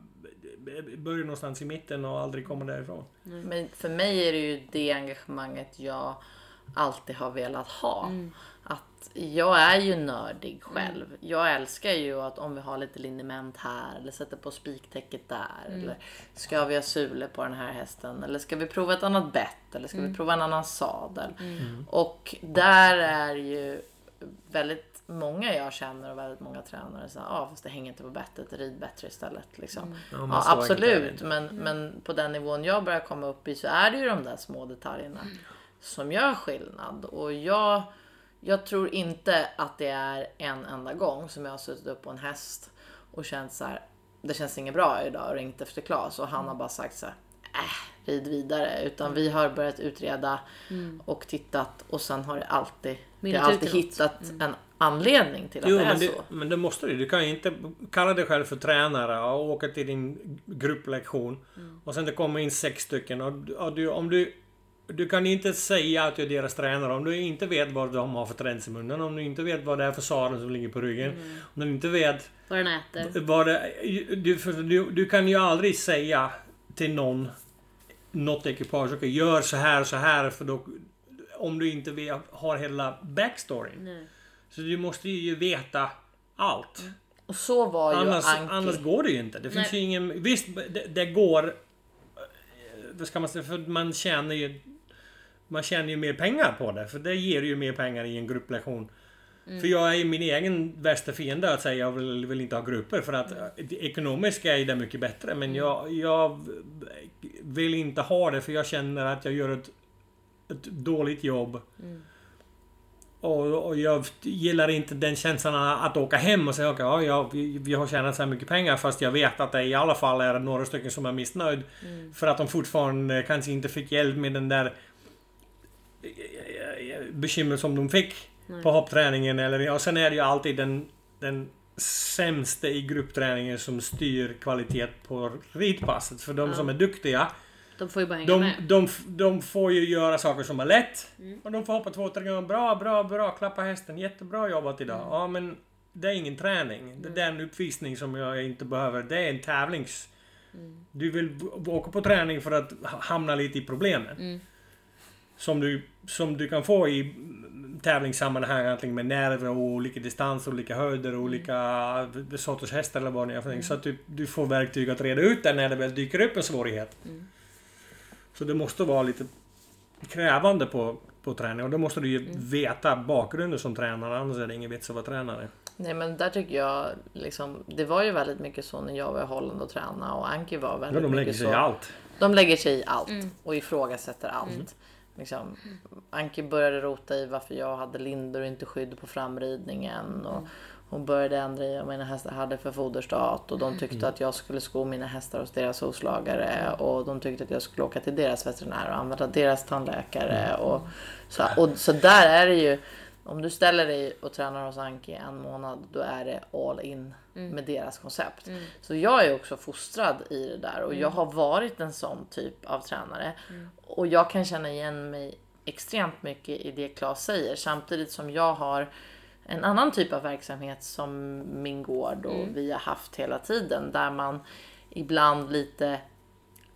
börja någonstans i mitten och aldrig komma därifrån. Men för mig är det ju det engagemanget jag alltid har velat ha. Mm. Att jag är ju nördig själv. Jag älskar ju att om vi har lite liniment här eller sätter på spiktäcket där. Eller ska vi ha sule på den här hästen? Eller ska vi prova ett annat bett? Eller ska vi prova en annan sadel? Och där är ju väldigt många jag känner och väldigt många tränare säger ah, fast det hänger inte på bettet, rid bättre istället. Liksom. Ja, men Ja, så absolut. Men, men på den nivån jag börjar komma upp i så är det ju de där små detaljerna som gör skillnad. Och jag, jag tror inte att det är en enda gång som jag har suttit upp på en häst och känt så här. Det känns inget bra idag och ringt efter Klas och han har bara sagt så här. Äh, rid vidare. Utan vi har börjat utreda och tittat och sen har det alltid, det har alltid hittat en anledning till att Jo, det är men så. det, men det måste du. Du kan ju inte kalla dig själv för tränare och åka till din grupplektion. Och sen det kommer in sex stycken. Och, och du, om du, du kan inte säga att du är deras tränare om du inte vet vad de har för träns i munnen. Om du inte vet vad det är för sadel som ligger på ryggen. Om du inte vet Vad den äter. vad det, du, du, du kan ju aldrig säga till någon något ekipage, okej gör så här så här för då om du inte vet, har hela backstoryn. Nej. Så du måste ju veta allt. Och så var ju Annars, Anki. annars går det ju inte. Det finns Nej. ju ingen... Visst, det, det går... eh, Vad ska man säga? För man tjänar ju... Man tjänar ju mer pengar på det. För det ger ju mer pengar i en grupplektion. Mm. För jag är ju min egen värsta fiende att säga jag vill, vill inte ha grupper. För att Mm. ekonomiskt är det mycket bättre. Men jag, jag vill inte ha det för jag känner att jag gör ett, ett dåligt jobb. Mm. Och, och jag gillar inte den känslan att åka hem och säga okej, ja, ja, vi, vi har tjänat så här mycket pengar fast jag vet att det i alla fall är några stycken som är missnöjd. Mm. För att de fortfarande kanske inte fick hjälp med den där bekymmer som de fick Nej. på hoppträningen. Eller, och sen är det ju alltid den, den sämsta i gruppträningen som styr kvalitet på ridpasset. För de Ja. som är duktiga De får ju bara hänga de, med. de, de får ju göra saker som är lätt. Mm. Och de får hoppa två, tre gånger. Bra, bra, bra. Klappa hästen. Jättebra jobbat idag. Mm. Ja, men det är ingen träning. Det är en uppvisning som jag inte behöver. Det är en tävlings... Mm. Du vill åka på träning för att ha- hamna lite i problemen. Mm. Som, du, som du kan få i tävlingssammanhang antingen med nerver och olika distans, olika höjder och olika sorters hästar eller vad det är för någonting. Så att du, du får verktyg att reda ut det när det väl dyker upp en svårighet. Så det måste vara lite krävande på, på träning och då måste du ju veta bakgrunden som tränare annars är det ingen vits att vara tränare. Nej men där tycker jag liksom, det var ju väldigt mycket så när jag var i Holland och tränade och Anki var Ja, väldigt de lägger mycket sig så. i allt. De lägger sig i allt Mm. och ifrågasätter allt. Liksom, Anki började rota i varför jag hade lindor och inte skydd på framridningen. Och hon började ändra i vad mina hästar hade för foderstat. Och de tyckte att jag skulle sko mina hästar hos deras hovslagare. Och de tyckte att jag skulle åka till deras veterinär och använda deras tandläkare. Och så, och så där är det ju. Om du ställer dig och tränar hos Anki en månad, då är det all in med deras koncept. Så jag är också fostrad i det där och jag har varit en sån typ av tränare. Och jag kan känna igen mig extremt mycket i det Claes säger, samtidigt som jag har en annan typ av verksamhet som min gård och vi har haft hela tiden, där man ibland lite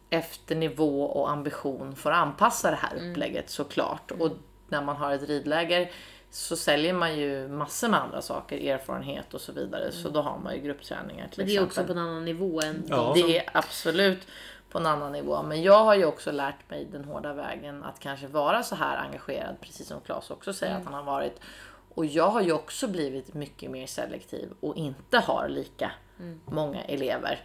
efter nivå och ambition får anpassa det här upplägget såklart. Och när man har ett ridläger så säljer man ju massor med andra saker, erfarenhet och så vidare. Så då har man ju gruppträningar till Men det är också exempel. på en annan nivå än Ja. Det är absolut på en annan nivå. Men jag har ju också lärt mig den hårda vägen att kanske vara så här engagerad, precis som Claes också säger att han har varit. Och jag har ju också blivit mycket mer selektiv och inte har lika många elever.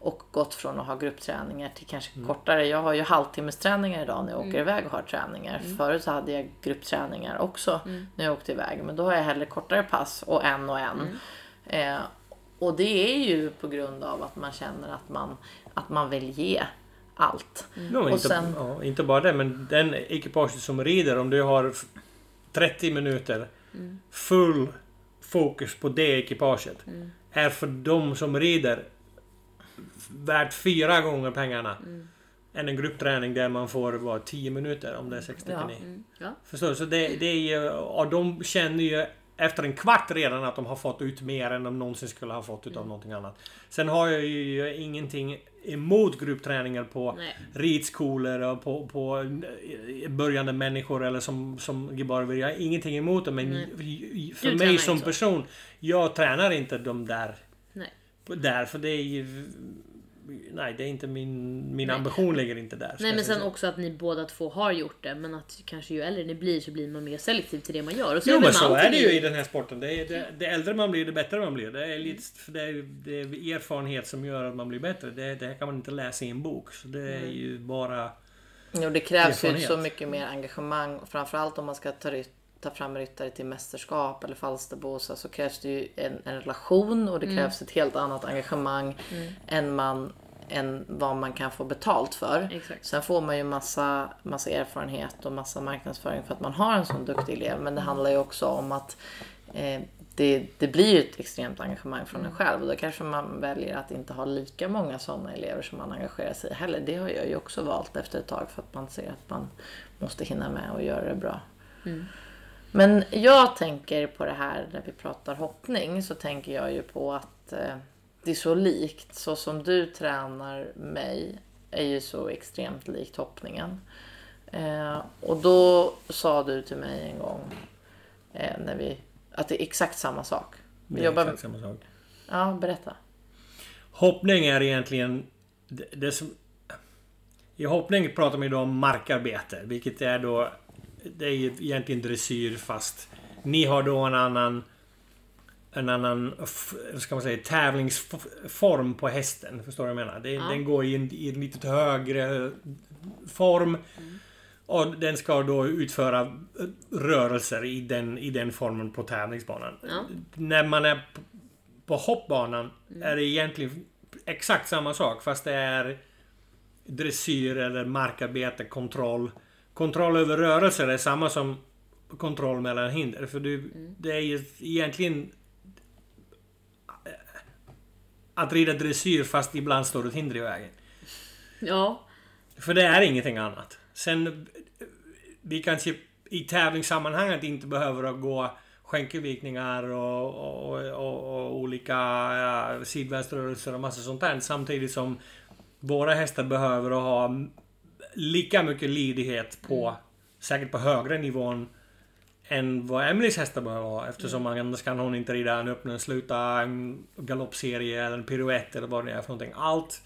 Och gått från att ha gruppträningar till kanske kortare. Jag har ju halvtimmesträningar idag när jag åker iväg och har träningar. Förut så hade jag gruppträningar också när jag åkte iväg. Men då har jag hellre kortare pass och en och en. Eh, och det är ju på grund av att man känner att man, att man vill ge allt. Men Och inte, sen- ja, inte bara det, men den ekipaget som rider, om du har f- 30 minuter full fokus på det ekipaget, är för de som rider värt fyra gånger pengarna än en gruppträning där man får vara 10 minuter om det är 60 Ja. ja. Mm, ja. Förstår du? Så det, det är ju, och de känner ju efter en kvart redan att de har fått ut mer än de någonsin skulle ha fått utav någonting annat. Sen har jag ju ingenting emot gruppträningar på Nej. ridskolor och på, på eh, börjande människor eller som, som Gibar vill. Jag har ingenting emot det men Nej. för Du mig som person, jag tränar inte de där. Nej. Där, för det är ju... Nej, det är inte min... Min Nej. ambition ligger inte där. Nej men sen så. också att ni båda två har gjort det men att kanske ju äldre ni blir så blir man mer selektiv till det man gör. Och så Jo men så är det ju i- den här sporten. Det, är, det, det äldre man blir, det bättre man blir. Det är, lite, för det, är, det är erfarenhet som gör att man blir bättre. Det, det här kan man inte läsa i en bok. Så det är ju bara... Jo, det krävs ju så mycket mer engagemang. Framförallt om man ska ta, ryt- ta fram ryttare till mästerskap eller Falsterbosa så krävs det ju en, en relation och det krävs ett helt annat engagemang än, man, än vad man kan få betalt för. Exakt. Sen får man ju massa, massa erfarenhet och massa marknadsföring för att man har en sån duktig elev. Men det handlar ju också om att eh, det, det blir ju ett extremt engagemang från en själv. Och då kanske man väljer att inte ha lika många sådana elever som man engagerar sig i heller. Det har jag ju också valt efter ett tag för att man ser att man måste hinna med och göra det bra. Men jag tänker på det här när vi pratar hoppning så tänker jag ju på att eh, det är så likt. Så som du tränar mig är ju så extremt likt hoppningen. Eh, och då sa du till mig en gång eh, när vi, att det är exakt samma sak. Det Vi är jobbar, exakt samma sak. ja, berätta. Hoppning är egentligen... Det, det som, I hoppning pratar man ju då om markarbete, vilket är då... Det är ju egentligen dressyr fast ni har då en annan... En annan, ska man säga, tävlingsform på hästen. Förstår du vad jag menar? Det, Ja. Den går i en, i en lite högre form. Och den ska då utföra rörelser i den, i den formen på tävlingsbanan. Ja. När man är på, på hoppbanan är det egentligen exakt samma sak fast det är dressyr eller markarbete, kontroll. Kontroll över rörelser är samma som kontroll mellan hinder. För du, det är ju egentligen eh, att rida dressyr fast ibland står ett hinder i vägen. Ja. För det är ingenting annat. Sen, eh, vi kanske i tävlingssammanhanget inte behöver att gå skänkelvikningar och, och, och, och olika ja, sidvänsterrörelser och massa sånt där. Samtidigt som våra hästar behöver att ha lika mycket lydighet på, säkert på högre nivån än vad Emelies hästar behöver ha eftersom annars kan hon inte rida en öppna, sluta en galoppserie eller en piruett eller vad det är för någonting. Allt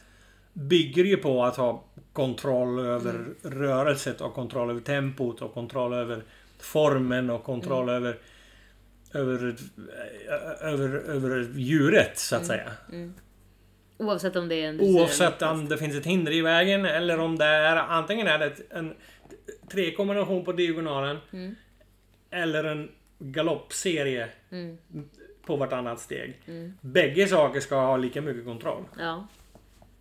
bygger ju på att ha kontroll över rörelset och kontroll över tempot och kontroll över formen och kontroll över över, över, över djuret så att säga. Oavsett om det är en Oavsett om det finns ett hinder i vägen eller om det är antingen är det en trekombination på diagonalen Mm. eller en galoppserie Mm. på vartannat steg. Mm. Bägge saker ska ha lika mycket kontroll. Ja.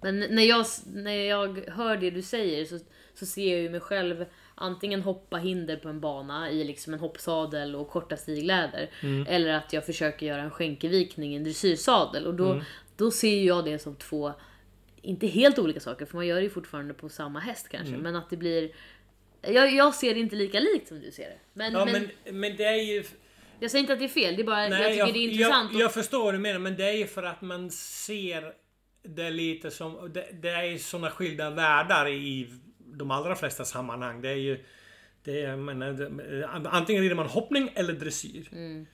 Men när jag, när jag hör det du säger så, så ser jag ju mig själv antingen hoppa hinder på en bana i liksom en hoppsadel och korta stigläder. Eller att jag försöker göra en skänkevikning i en dressyrsadel. Och då, då ser jag det som två, inte helt olika saker för man gör det ju fortfarande på samma häst kanske. Men att det blir... Jag, jag ser det inte lika likt som du ser det. Men, Ja, men, men, men det är ju... jag säger inte att det är fel, det är bara, Nej, jag tycker det är intressant. Jag, jag förstår vad du menar, men det är ju för att man ser det lite som... Det, det är ju såna skilda världar i de allra flesta sammanhang. Det är ju... Det är, jag menar, antingen rider man hoppning eller dressyr. Mm.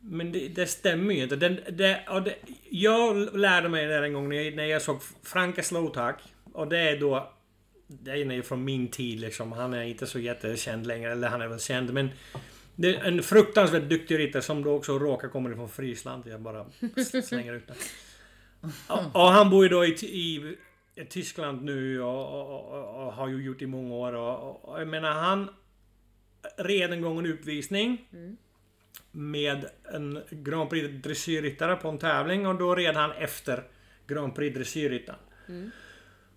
Men det, det stämmer ju inte. Det, det, och det, jag lärde mig det en gång när jag, när jag såg Franke Slowtack. Och det är då... Det är ju från min tid liksom. Han är inte så jättekänd längre. Eller han är väl känd men... Det är en fruktansvärt duktig ryttare som då också råkar komma ifrån Friesland. Jag bara slänger ut det. Och, och han bor ju då i, i, Tyskland nu och, och, och, har ju gjort i många år. Och, jag menar han red en gång en uppvisning. Med en Grand Prix dressyrryttare på en tävling och då red han efter Grand Prix dressyrryttaren.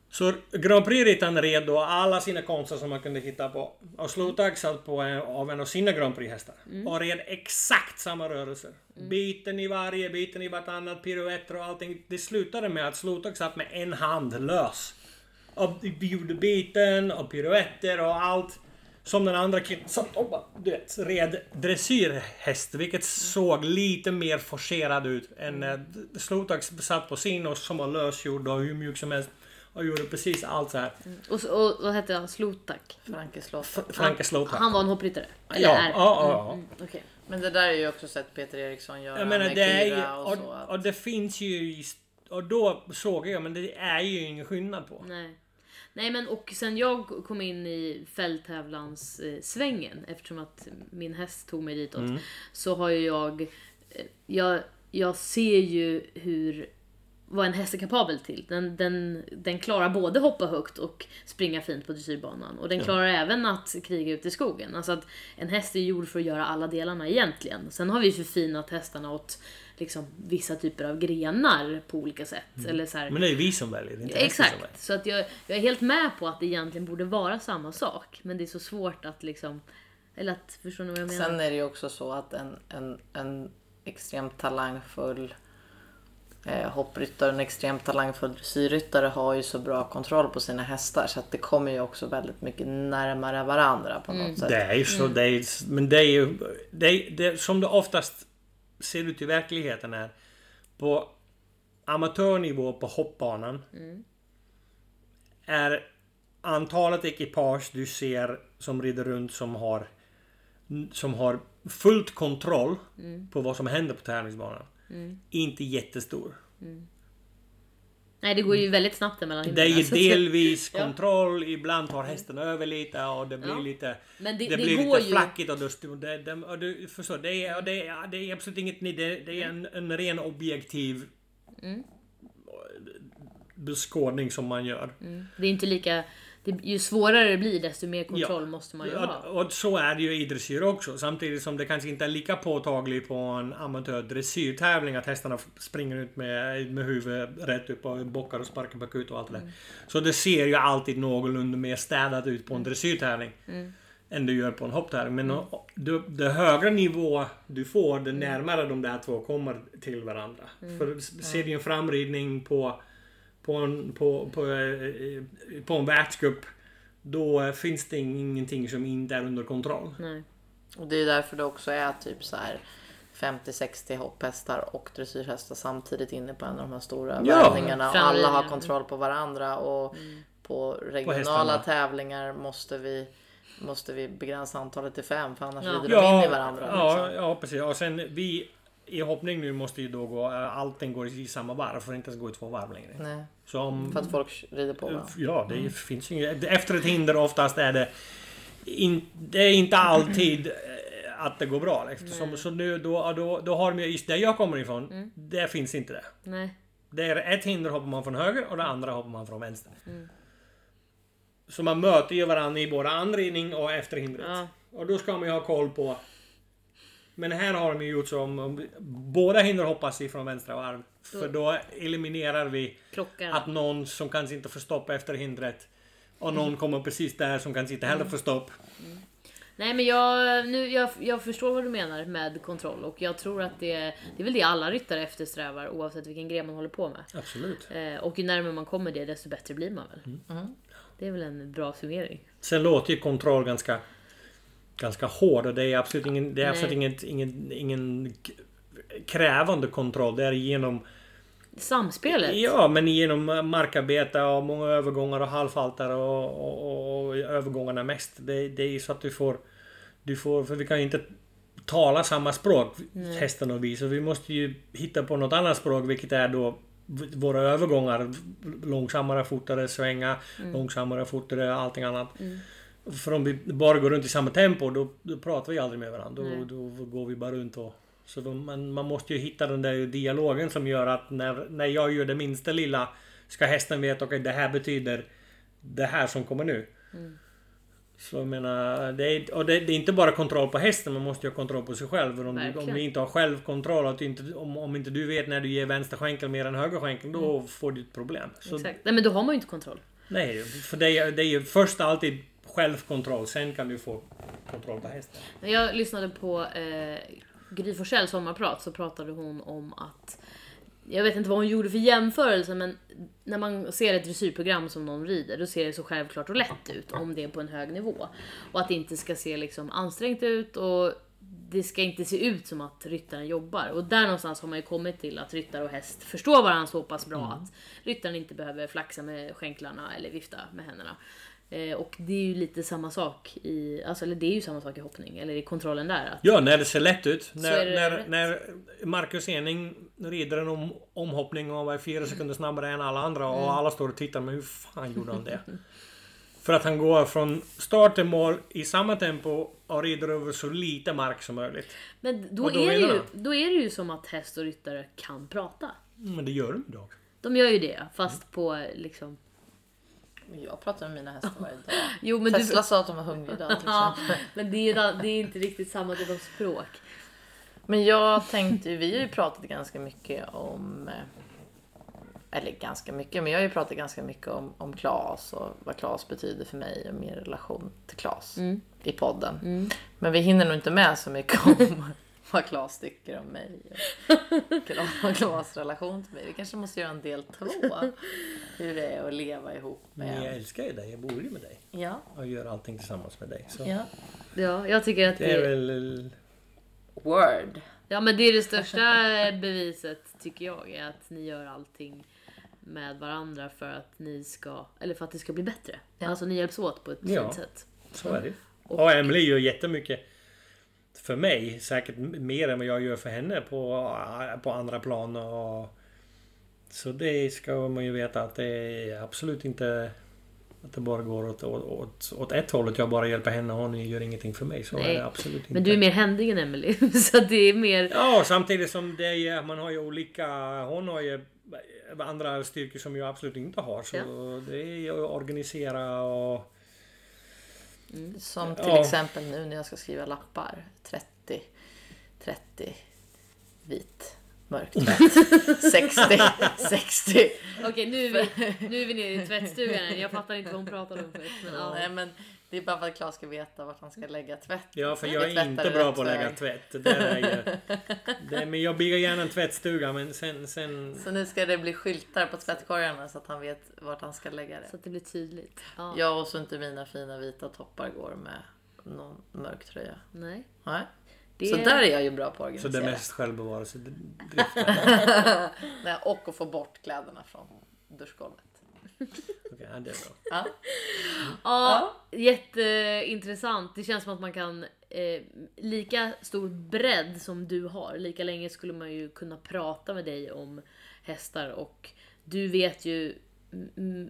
Så Grand Prix-ryttaren red då alla sina konster som man kunde hitta på. Och Slotag satt på en, av en av sina Grand Prix-hästar. Och red exakt samma rörelser. Biten i varje, biten i vartannat, piruetter och allting. Det slutade med att Slotag satt med en hand lös. Och gjorde biten och piruetter och allt. Som den andra killen och bara, du vet, red dressyrhäst. Vilket såg lite mer forcerad ut än mm. Slotag satt på sin och som var lösgjord och hur mjuk som helst. Och gjorde precis allt så här. Och, så- och vad hette han? Slotak? Franke slott. Franke. Han var en hoppryttare? Ja, ja, ja, ja. Mm, mm, okej. Men det där är ju också sett Peter Eriksson göra Jag menar med det är ju, Kira och, så. och, att- och det finns ju och då såg jag, men det är ju ingen skillnad på. Nej. Nej men och sen jag kom in i fälttävlanssvängen, eh, svängen, eftersom att min häst tog mig ditåt, Mm. så har ju jag, eh, jag, jag ser ju hur, vad en häst är kapabel till. Den, den, den klarar både hoppa högt och springa fint på dressyrbanan. Och den klarar även att kriga ute i skogen. Alltså att en häst är gjord för att göra alla delarna egentligen. Sen har vi förfinat hästarna åt liksom, vissa typer av grenar på olika sätt. Eller så här, Men det är vi som väljer, inte hästen som väljer. Exakt, så att jag, jag är helt med på att det egentligen borde vara samma sak. Men det är så svårt att liksom... Eller att, förstår ni vad jag menar? Sen är det ju också så att en, en, en extremt talangfull eh, hoppryttare och en extremt talangfull dressyrryttare har ju så bra kontroll på sina hästar så att det kommer ju också väldigt mycket närmare varandra på något sätt. Det är ju så, det är, men det är ju... Det är, det, som det oftast ser ut i verkligheten är på amatörnivå på hoppbanan är antalet ekipage du ser som rider runt som har som har fullt kontroll på vad som händer på tävlingsbanan. Inte jättestor. Nej, det går ju väldigt snabbt emellan Det är ju delvis kontroll, ibland tar hästen över lite och det blir Ja. lite... Men det- det, det blir går lite ju- flackigt och, då, det, det, och du förstår, det är, det, är, det är absolut inget... Det, det är en, en ren objektiv Mm. beskådning som man gör. Mm. Det är inte lika... Det, ju svårare det blir desto mer kontroll Ja. måste man ju ha. och så är det ju i dressyr också. Samtidigt som det kanske inte är lika påtagligt på en amatör-dressyrtävling att hästarna springer ut med, med huvudet rätt upp och bockar och sparkar bakut och allt det där. Mm. Så det ser ju alltid någorlunda mer städat ut på en dressyrtävling. Mm. Än det gör på en hopptävling. Men och- det, det högre nivå du får, Mm. det närmare de där två kommer till varandra. För ser du en framridning på på en, på, på, eh, på en världscup då eh, finns det ingenting som inte är under kontroll. Nej. Och det är därför det också är typ så här 50-60 hopphästar och dressyrhästar samtidigt inne på en av de här stora Ja. vändningarna. Och alla har kontroll på varandra och på regionala hästarna. tävlingar måste vi måste vi begränsa antalet till fem för annars Ja. rider de in i varandra. Ja, liksom. ja, precis. Och sen vi i hoppning nu måste ju då gå, äh, allting går i samma varv. Får inte ens gå i två varv längre. Nej, Så om... för att folk rider på varandra. Ja, det finns ju inget. Efter ett hinder oftast är det... In, det är inte alltid eh, att det går bra. Liksom. Så, så nu då, då, då har de ju, just där jag kommer ifrån, det finns inte det. Nej. Det är ett hinder hoppar man från höger och det andra hoppar man från vänster. Mm. Så man möter ju varandra i både anridning och efterhindret. Ja. Och då ska man ju ha koll på... Men här har de ju gjort så om, båda hinder hoppas ifrån vänstra varv. För då eliminerar vi Krockar. att någon som kanske inte får stopp efter hindret och någon kommer precis där som kanske inte heller får stopp. Nej men jag, nu, jag, jag förstår vad du menar med kontroll och jag tror att det, det är väl det alla ryttare eftersträvar oavsett vilken gren man håller på med. Absolut. Eh, och ju närmare man kommer det desto bättre blir man väl. Mm. Det är väl en bra summering. Sen låter ju kontroll ganska ganska hård och det är absolut ingen, det är Nej. absolut inget, ingen, ingen krävande kontroll. Det är genom Samspelet. Ja, men genom markarbete och många övergångar och halvfaltare och, och, och övergångarna mest. Det, det är så att du får... Du får, för vi kan ju inte tala samma språk, hästen och vi. Så vi måste ju hitta på något annat språk, vilket är då våra övergångar. Långsammare, fortare, svänga, långsammare, fortare, allting annat. För om vi bara går runt i samma tempo, då, då pratar vi aldrig med varandra. Då, då går vi bara runt och... Så då, man, man måste ju hitta den där dialogen som gör att när, när jag gör det minsta lilla ska hästen veta okej det här betyder det här som kommer nu. Så jag menar, det är, och det, det är inte bara kontroll på hästen, man måste ju ha kontroll på sig själv. Om, om du inte har självkontroll, att inte, om, om inte du vet när du ger vänster skänkel mer än höger skänkel, då får du ett problem. Så, Exakt. Nej men då har man ju inte kontroll. Nej, för det är, det är ju först alltid självkontroll, sen kan du få kontroll på hästen. När jag lyssnade på eh, Gry Forssells sommarprat så pratade hon om att jag vet inte vad hon gjorde för jämförelse men när man ser ett dressyrprogram som någon rider då ser det så självklart och lätt ut om det är på en hög nivå. Och att det inte ska se liksom ansträngt ut och det ska inte se ut som att ryttaren jobbar. Och där någonstans har man ju kommit till att ryttare och häst förstår varandra så pass bra att ryttaren inte behöver flaxa med skänklarna eller vifta med händerna. Eh, och det är ju lite samma sak i, alltså, eller det är ju samma sak i hoppning, eller i kontrollen där. Att, Ja, när det ser lätt ut. är När, när, när Marcus Ening rider en om, omhoppning och var fyra sekunder snabbare än alla andra och Mm. alla står och tittar, men hur fan gjorde han det? För att han går från start till mål i samma tempo och rider över så lite mark som möjligt. men då, då är det ju, då är det ju som att häst och ryttare kan prata. Men det gör de idag. De gör ju det, fast på liksom... Jag pratar med mina hästar varje dag. Jo men du... Tesla sa att de var hungriga idag till exempel. men det är, det är inte riktigt samma typ av språk. Men jag tänkte vi har ju pratat ganska mycket om eh, eller ganska mycket, men jag har ju pratat ganska mycket om, om Klas och vad Klas betyder för mig och min relation till Klas i podden. Men vi hinner nog inte med så mycket om vad Klas tycker om mig och Klas relation till mig. Vi kanske måste göra en del två. Hur det är att leva ihop Men jag med... älskar ju dig, jag bor ju med dig. Ja, Och gör allting tillsammans med dig. Så ja. Ja, jag tycker att det är det... väl... Word. Ja men det är det största beviset tycker jag, är att ni gör allting med varandra för att ni ska, eller för att det ska bli bättre. Ja. Alltså ni hjälps åt på ett Ja. fint sätt. Så är det Och- Och Emily gör jättemycket för mig. Säkert mer än vad jag gör för henne på, på andra plan. Och, så det ska man ju veta att det är absolut inte att det bara går åt, åt, åt, ett håll. Att jag bara hjälper henne och hon gör ingenting för mig. Så Nej, är det absolut inte. Men du är mer händig än Emily så det är mer... Ja, samtidigt som det är, man har ju olika... Hon har ju andra styrkor som jag absolut inte har. Så Ja. det är ju att organisera och... Som till Ja. exempel nu när jag ska skriva lappar. 30, 30, vit, mörk tvätt. 60, 60. Okej nu, är vi, nu är vi nere i tvättstugan. Jag fattar inte vad hon pratade om först. Men, ja. Nej men det är bara för att Claes ska veta vart han ska lägga tvätt. Ja, för jag är inte bra på att lägga tvätt. Det är ju, det, men jag bygger gärna en tvättstuga men sen... sen Så nu ska det bli skyltar på tvättkorgarna så att han vet vart han ska lägga Så det. att det blir tydligt. Ja. Jag och så inte mina fina vita toppar går med någon mörk tröja. Nej. Nej. Det Så där är jag ju bra på att så organisera. det är mest självbevarelsedrift. Och att få bort kläderna från duschgolvet. Okej, ja, det är bra. Ja. Ja, jätteintressant. Det känns som att man kan eh, lika stor bredd som du har, lika länge skulle man ju kunna prata med dig om hästar och du vet ju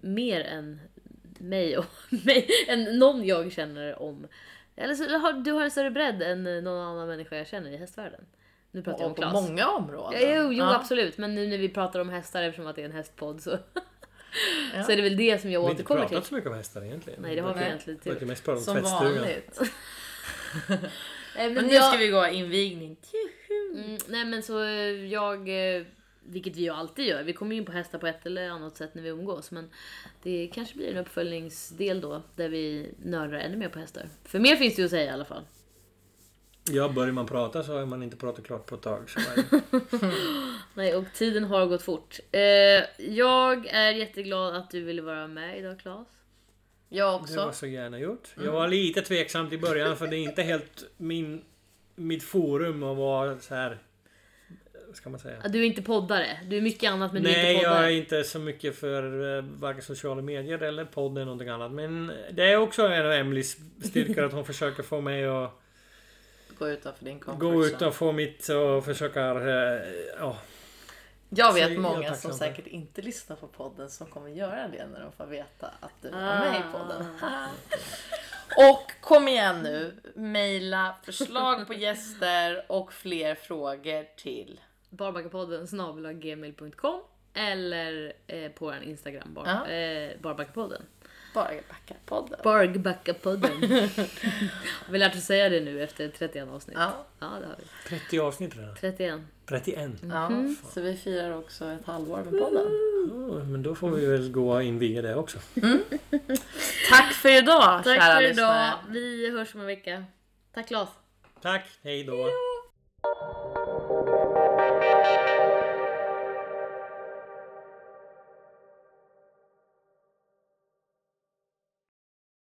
mer än mig och mig, än någon jag känner om. Eller så har du har en större bredd än någon annan människa jag känner i hästvärlden. Nu pratar jag om Och på Klas. många områden. Ja, jo, jo Ja. absolut. Men nu när vi pratar om hästar eftersom att det är en hästpodd så, Ja. så är det väl det som jag Vi har inte återkommer till. pratat så mycket om hästar egentligen. Nej, det har vi egentligen Vi har inte. mest pratat om Som tvättstugan. vanligt. Nej, Men nu jag- ska vi gå invigning. Mm, nej men så eh, jag, eh, vilket vi ju alltid gör, vi kommer ju in på hästar på ett eller annat sätt när vi umgås. Men det kanske blir en uppföljningsdel då, där vi nördar ännu mer på hästar. För mer finns det ju att säga i alla fall. Ja, börjar man prata så har man inte pratat klart på ett tag. Så. Nej, och tiden har gått fort. Eh, jag är jätteglad att du ville vara med idag Claes. Jag Det var också. så gärna gjort. Jag var lite tveksam i början för det är inte helt min, mitt forum att vara så här. Ska man säga? Du är inte poddare, du är mycket annat men du är Nej, inte jag poddare. är inte så mycket för eh, varken sociala medier eller podd eller någonting annat. Men det är också en av Emelies styrkor att hon försöker få mig att Gå utanför din comfort gå utanför mitt och försöka... eh, Ja, Jag Så vet jag är många tacksam som säkert inte lyssnar på podden som kommer göra det när de får veta att du är Ah. med i podden. och kom igen nu, mejla förslag på gäster och fler frågor till Barbackapodden snabel-gmail.com eller eh, på vår Instagram, bar, Ja. eh, Barbackapodden. Bargbackapodden. har vi lärt oss säga det nu efter 31 avsnitt? Ja, Ja, det har vi. 30 avsnitt redan. 31. 31. ja. Så vi firar också ett halvår med podden. Ja, men då får vi väl gå och inviga det också. Tack för idag, Tack kära för lyssnare. idag. Vi hörs om en vecka. Tack Claes. Tack, hej då.